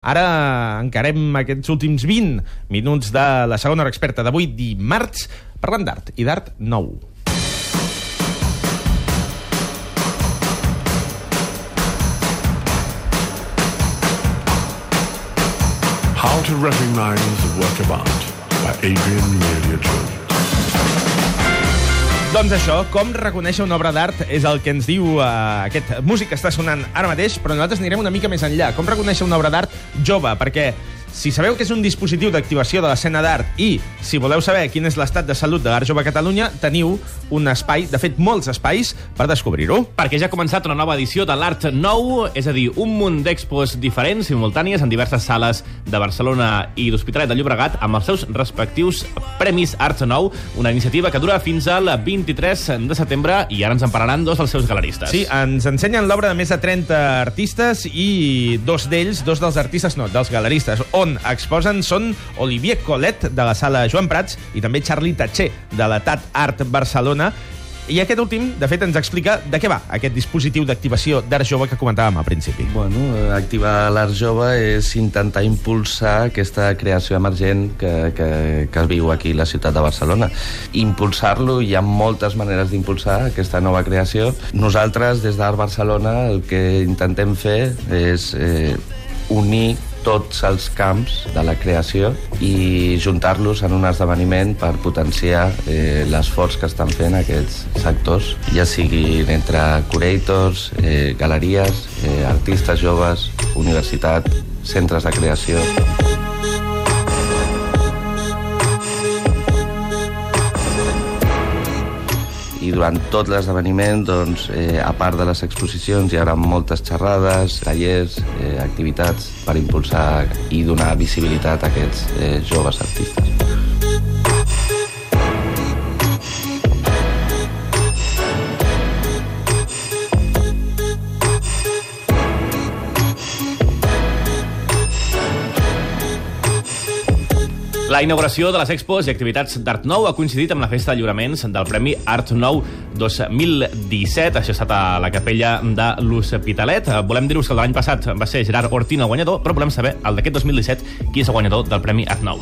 Ara encarem aquests últims 20 minuts de la segona hora experta d'avui, dimarts, parlant d'art i d'art nou. How to recognize a work of art by Adrian Melia Jones. Doncs això, com reconèixer una obra d'art és el que ens diu uh, aquest músic que està sonant ara mateix, però nosaltres anirem una mica més enllà. Com reconèixer una obra d'art jove? Perquè si sabeu que és un dispositiu d'activació de l'escena d'art i si voleu saber quin és l'estat de salut de l'art jove a Catalunya, teniu un espai, de fet molts espais, per descobrir-ho. Perquè ja ha començat una nova edició de l'Art Nou, és a dir, un munt d'expos diferents, simultànies, en diverses sales de Barcelona i d'Hospitalet de Llobregat, amb els seus respectius Premis Art Nou, una iniciativa que dura fins al 23 de setembre i ara ens en parlaran dos dels seus galeristes. Sí, ens ensenyen l'obra de més de 30 artistes i dos d'ells, dos dels artistes, no, dels galeristes, on exposen són Olivier Colet, de la sala Joan Prats, i també Charlie Tatxer, de la TAT Art Barcelona. I aquest últim, de fet, ens explica de què va aquest dispositiu d'activació d'art jove que comentàvem al principi. Bueno, activar l'art jove és intentar impulsar aquesta creació emergent que, que, que es viu aquí a la ciutat de Barcelona. Impulsar-lo, hi ha moltes maneres d'impulsar aquesta nova creació. Nosaltres, des d'Art Barcelona, el que intentem fer és eh, unir tots els camps de la creació i juntar-los en un esdeveniment per potenciar eh, l'esforç que estan fent aquests sectors, ja siguin entre curators, eh, galeries, eh, artistes joves, universitat, centres de creació... durant tot l'esdeveniment, doncs, eh, a part de les exposicions, hi haurà moltes xerrades, tallers, eh, activitats per impulsar i donar visibilitat a aquests eh, joves artistes. La inauguració de les expos i activitats d'Art Nou ha coincidit amb la festa de lliuraments del Premi Art Nou 2017. Això ha estat a la capella de l'Hospitalet. Volem dir-vos que l'any passat va ser Gerard Ortín el guanyador, però volem saber el d'aquest 2017 qui és el guanyador del Premi Art Nou.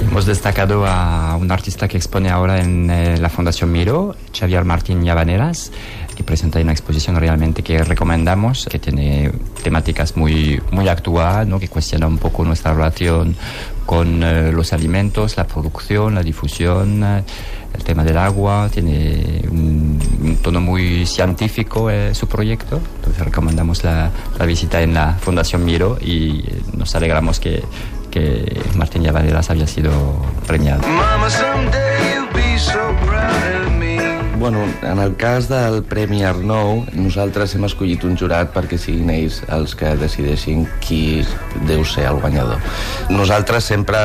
Hemos destacado a un artista que expone ahora en eh, la Fundación Miro, Xavier Martín Llavaneras, que presenta una exposición realmente que recomendamos, que tiene temáticas muy, muy actuales, ¿no? que cuestiona un poco nuestra relación con eh, los alimentos, la producción, la difusión, eh, el tema del agua, tiene un, tono muy científico eh, su proyecto, entonces recomendamos la, la visita en la Fundación Miro y nos alegramos que que Martín Llavaneras había sido premiado. Bueno, en el cas del Premi Arnou, nosaltres hem escollit un jurat perquè siguin ells els que decideixin qui deu ser el guanyador. Nosaltres sempre,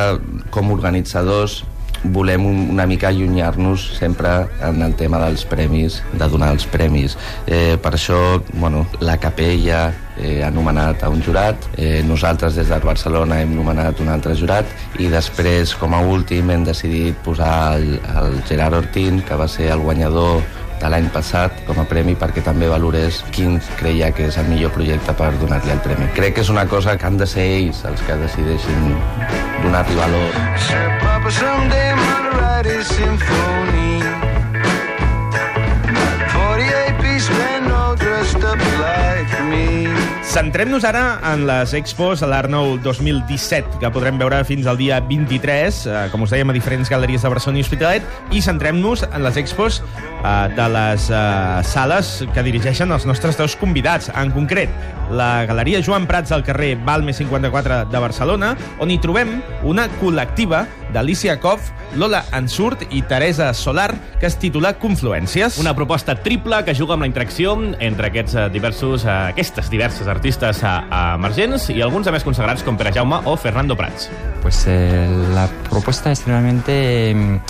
com organitzadors, volem un- una mica allunyar-nos sempre en el tema dels premis, de donar els premis. Eh, per això, bueno, la capella eh, ha nomenat a un jurat, eh, nosaltres des d'Art Barcelona hem nomenat un altre jurat i després, com a últim, hem decidit posar el, el Gerard Ortín, que va ser el guanyador de l'any passat com a premi perquè també valorés quin creia que és el millor projecte per donar-li el premi. Crec que és una cosa que han de ser ells els que decideixin donar-li valor. Centrem-nos ara en les expos a l'Art Nou 2017, que podrem veure fins al dia 23, eh, com us dèiem, a diferents galeries de Barcelona i Hospitalet, i centrem-nos en les expos eh, de les eh, sales que dirigeixen els nostres dos convidats. En concret, la Galeria Joan Prats al carrer Balme 54 de Barcelona, on hi trobem una col·lectiva d'Alicia Koff, Lola Ansurt i Teresa Solar, que es titula Confluències. Una proposta triple que juga amb la interacció entre aquests eh, diversos, eh, aquestes diverses artistes eh, emergents i alguns de més consagrats com Pere Jaume o Fernando Prats. Pues eh, la propuesta es realmente mm,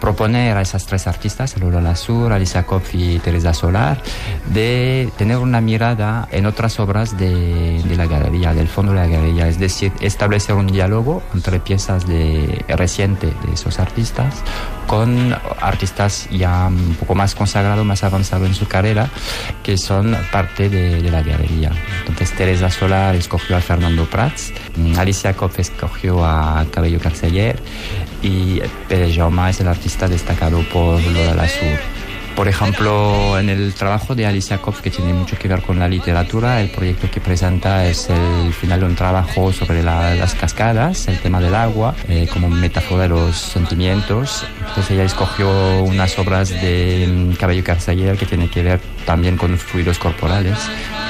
proponer a esas tres artistas, Lola Lasur, Alicia Kopf y Teresa Solar, de tener una mirada en otras obras de, la galería, del fondo de la galería, es decir, establecer un diálogo entre piezas de, reciente de esos artistas con artistas ya un poco más consagrados, más avanzados en su carrera, que son parte de, la galería. Entonces Teresa Solar escogió a Fernando Prats, Alicia Kopf escogió a Cabello Carceller y Pérez Jaume es el artista destacado por Lola Lasur. Por ejemplo, en el trabajo de Alicia Kopf, que tiene mucho que ver con la literatura, el proyecto que presenta es el final de un trabajo sobre la- las cascadas, el tema del agua, eh, como metáfora de los sentimientos. Entonces ella escogió unas obras de mm, Cabello Carceller que tiene que ver también con fluidos corporales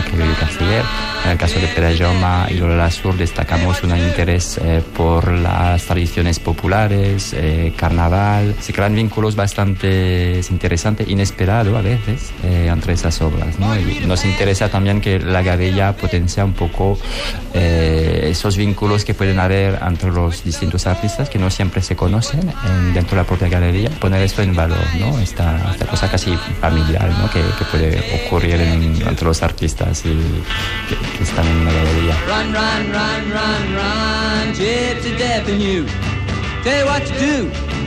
de Cabello Carceller. En el caso de Jaume y Lola Sur destacamos un interés eh, por las tradiciones populares, eh, carnaval. Se crean vínculos bastante interesantes, inesperados a veces, eh, entre esas obras. ¿no? Y nos interesa también que la galería potencia un poco eh, esos vínculos que pueden haber entre los distintos artistas que no siempre se conocen en- dentro de la propia galería. Poner esto en valor, ¿no? esta, esta cosa casi familiar ¿no? que, que puede ocurrir en- entre los artistas y, que, que están en la galería. Run, run, run, run, run, death in you. Tell what to do.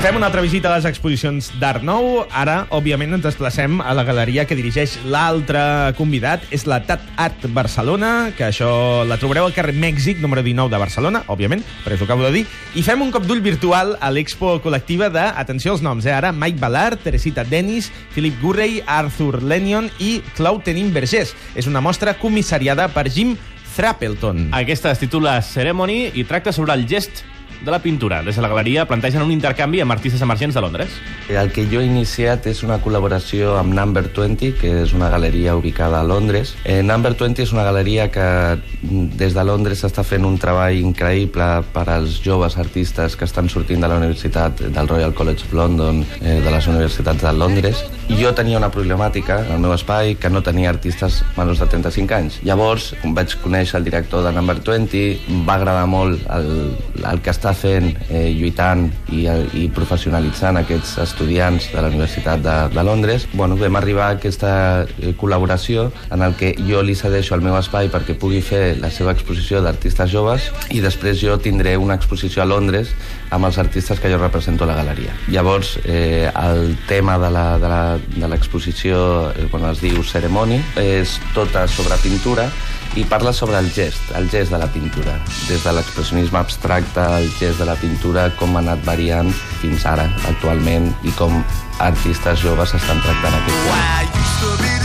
Fem una altra visita a les exposicions d'Art Nou. Ara, òbviament, ens desplacem a la galeria que dirigeix l'altre convidat. És la TAT Art Barcelona, que això la trobareu al carrer Mèxic, número 19 de Barcelona, òbviament, per això ho acabo de dir. I fem un cop d'ull virtual a l'expo col·lectiva de, atenció als noms, eh, ara, Mike Ballard, Teresita Dennis, Philip Gurrey, Arthur Lennon i Clau Tenim Vergés. És una mostra comissariada per Jim Thrappleton. Aquesta es titula Ceremony i tracta sobre el gest de la pintura. Des de la galeria plantegen un intercanvi amb artistes emergents de Londres. El que jo he iniciat és una col·laboració amb Number 20, que és una galeria ubicada a Londres. Eh, Number 20 és una galeria que mm, des de Londres està fent un treball increïble per als joves artistes que estan sortint de la Universitat del Royal College of London, eh, de les universitats de Londres. I jo tenia una problemàtica al meu espai que no tenia artistes menors de 35 anys. Llavors vaig conèixer el director de Number 20, em va agradar molt el, el que està fent, eh, lluitant i, i professionalitzant aquests estudiants de la Universitat de, de Londres. Bueno, vam arribar a aquesta eh, col·laboració en el que jo li cedeixo el meu espai perquè pugui fer la seva exposició d'artistes joves i després jo tindré una exposició a Londres amb els artistes que jo represento a la galeria. Llavors, eh, el tema de l'exposició, eh, bueno, es diu Ceremony, és tota sobre pintura i parla sobre el gest, el gest de la pintura, des de l'expressionisme abstracte, el gest de la pintura, com ha anat variant fins ara, actualment, i com artistes joves estan tractant aquest tema.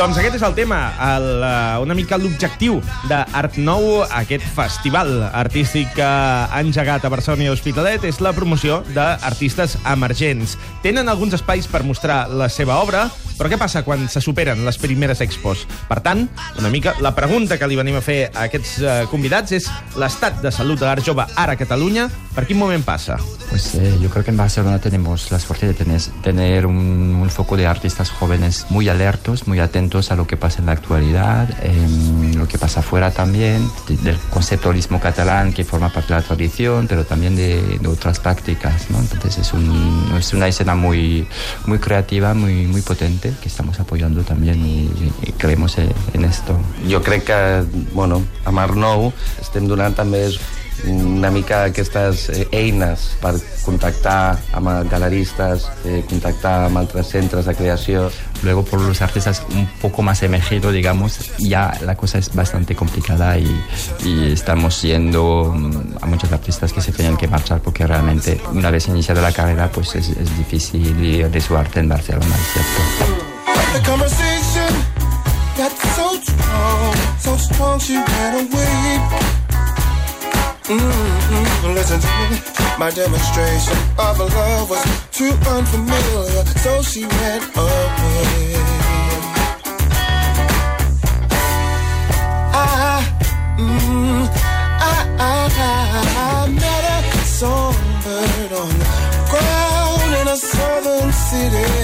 Doncs aquest és el tema, el, uh, una mica l'objectiu d'Art Nou, aquest festival artístic que ha engegat a Barcelona i Hospitalet, és la promoció d'artistes emergents. Tenen alguns espais per mostrar la seva obra, però què passa quan se superen les primeres expos? Per tant, una mica, la pregunta que li venim a fer a aquests uh, convidats és l'estat de salut de l'art jove ara a Catalunya, per quin moment passa? Pues eh, yo creo que en Barcelona tenemos la suerte de tener, tener un, un foco de artistas jóvenes muy alertos, muy atentos a lo que pasa en la actualidad, em, lo que pasa afuera también, de- del conceptualismo catalán que forma parte de la tradición, pero también de, de otras prácticas. ¿no? Entonces es, un- es una escena muy, muy creativa, muy, muy potente, que estamos apoyando también y, y creemos en, en esto. Jo crec que, bueno, amb Art Nou estem donant també una mica aquestes eh, eines per contactar amb galeristes, eh, contactar amb altres centres de creació. Luego por los artistas un poco más emergidos, digamos, ya la cosa es bastante complicada y, y estamos yendo mm, a muchos artistas que se tienen que marchar porque realmente una vez iniciada la carrera pues es, es difícil vivir de su arte en Barcelona, cierto. the conversation got so strong, so strong she ran away. Mm-hmm. Listen to me, my demonstration of love was too unfamiliar, so she ran away. I, mm, I, I, I met a songbird on the ground in a southern city.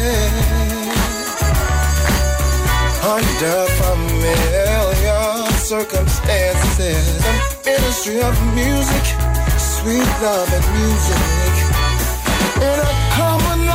Under familiar circumstances. A ministry of music, sweet love and music. In a common.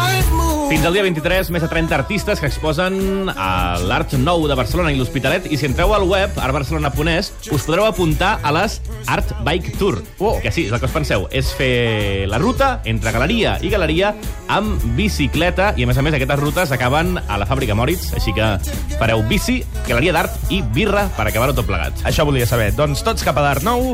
Fins al dia 23, més de 30 artistes que exposen a l'Art Nou de Barcelona i l'Hospitalet. I si entreu al web, artbarcelona.es, us podreu apuntar a les Art Bike Tour. Oh. Que sí, és el que us penseu. És fer la ruta entre galeria i galeria amb bicicleta. I, a més a més, aquestes rutes acaben a la fàbrica Moritz. Així que fareu bici, galeria d'art i birra per acabar-ho tot plegat. Això volia saber. Doncs tots cap a l'Art Nou.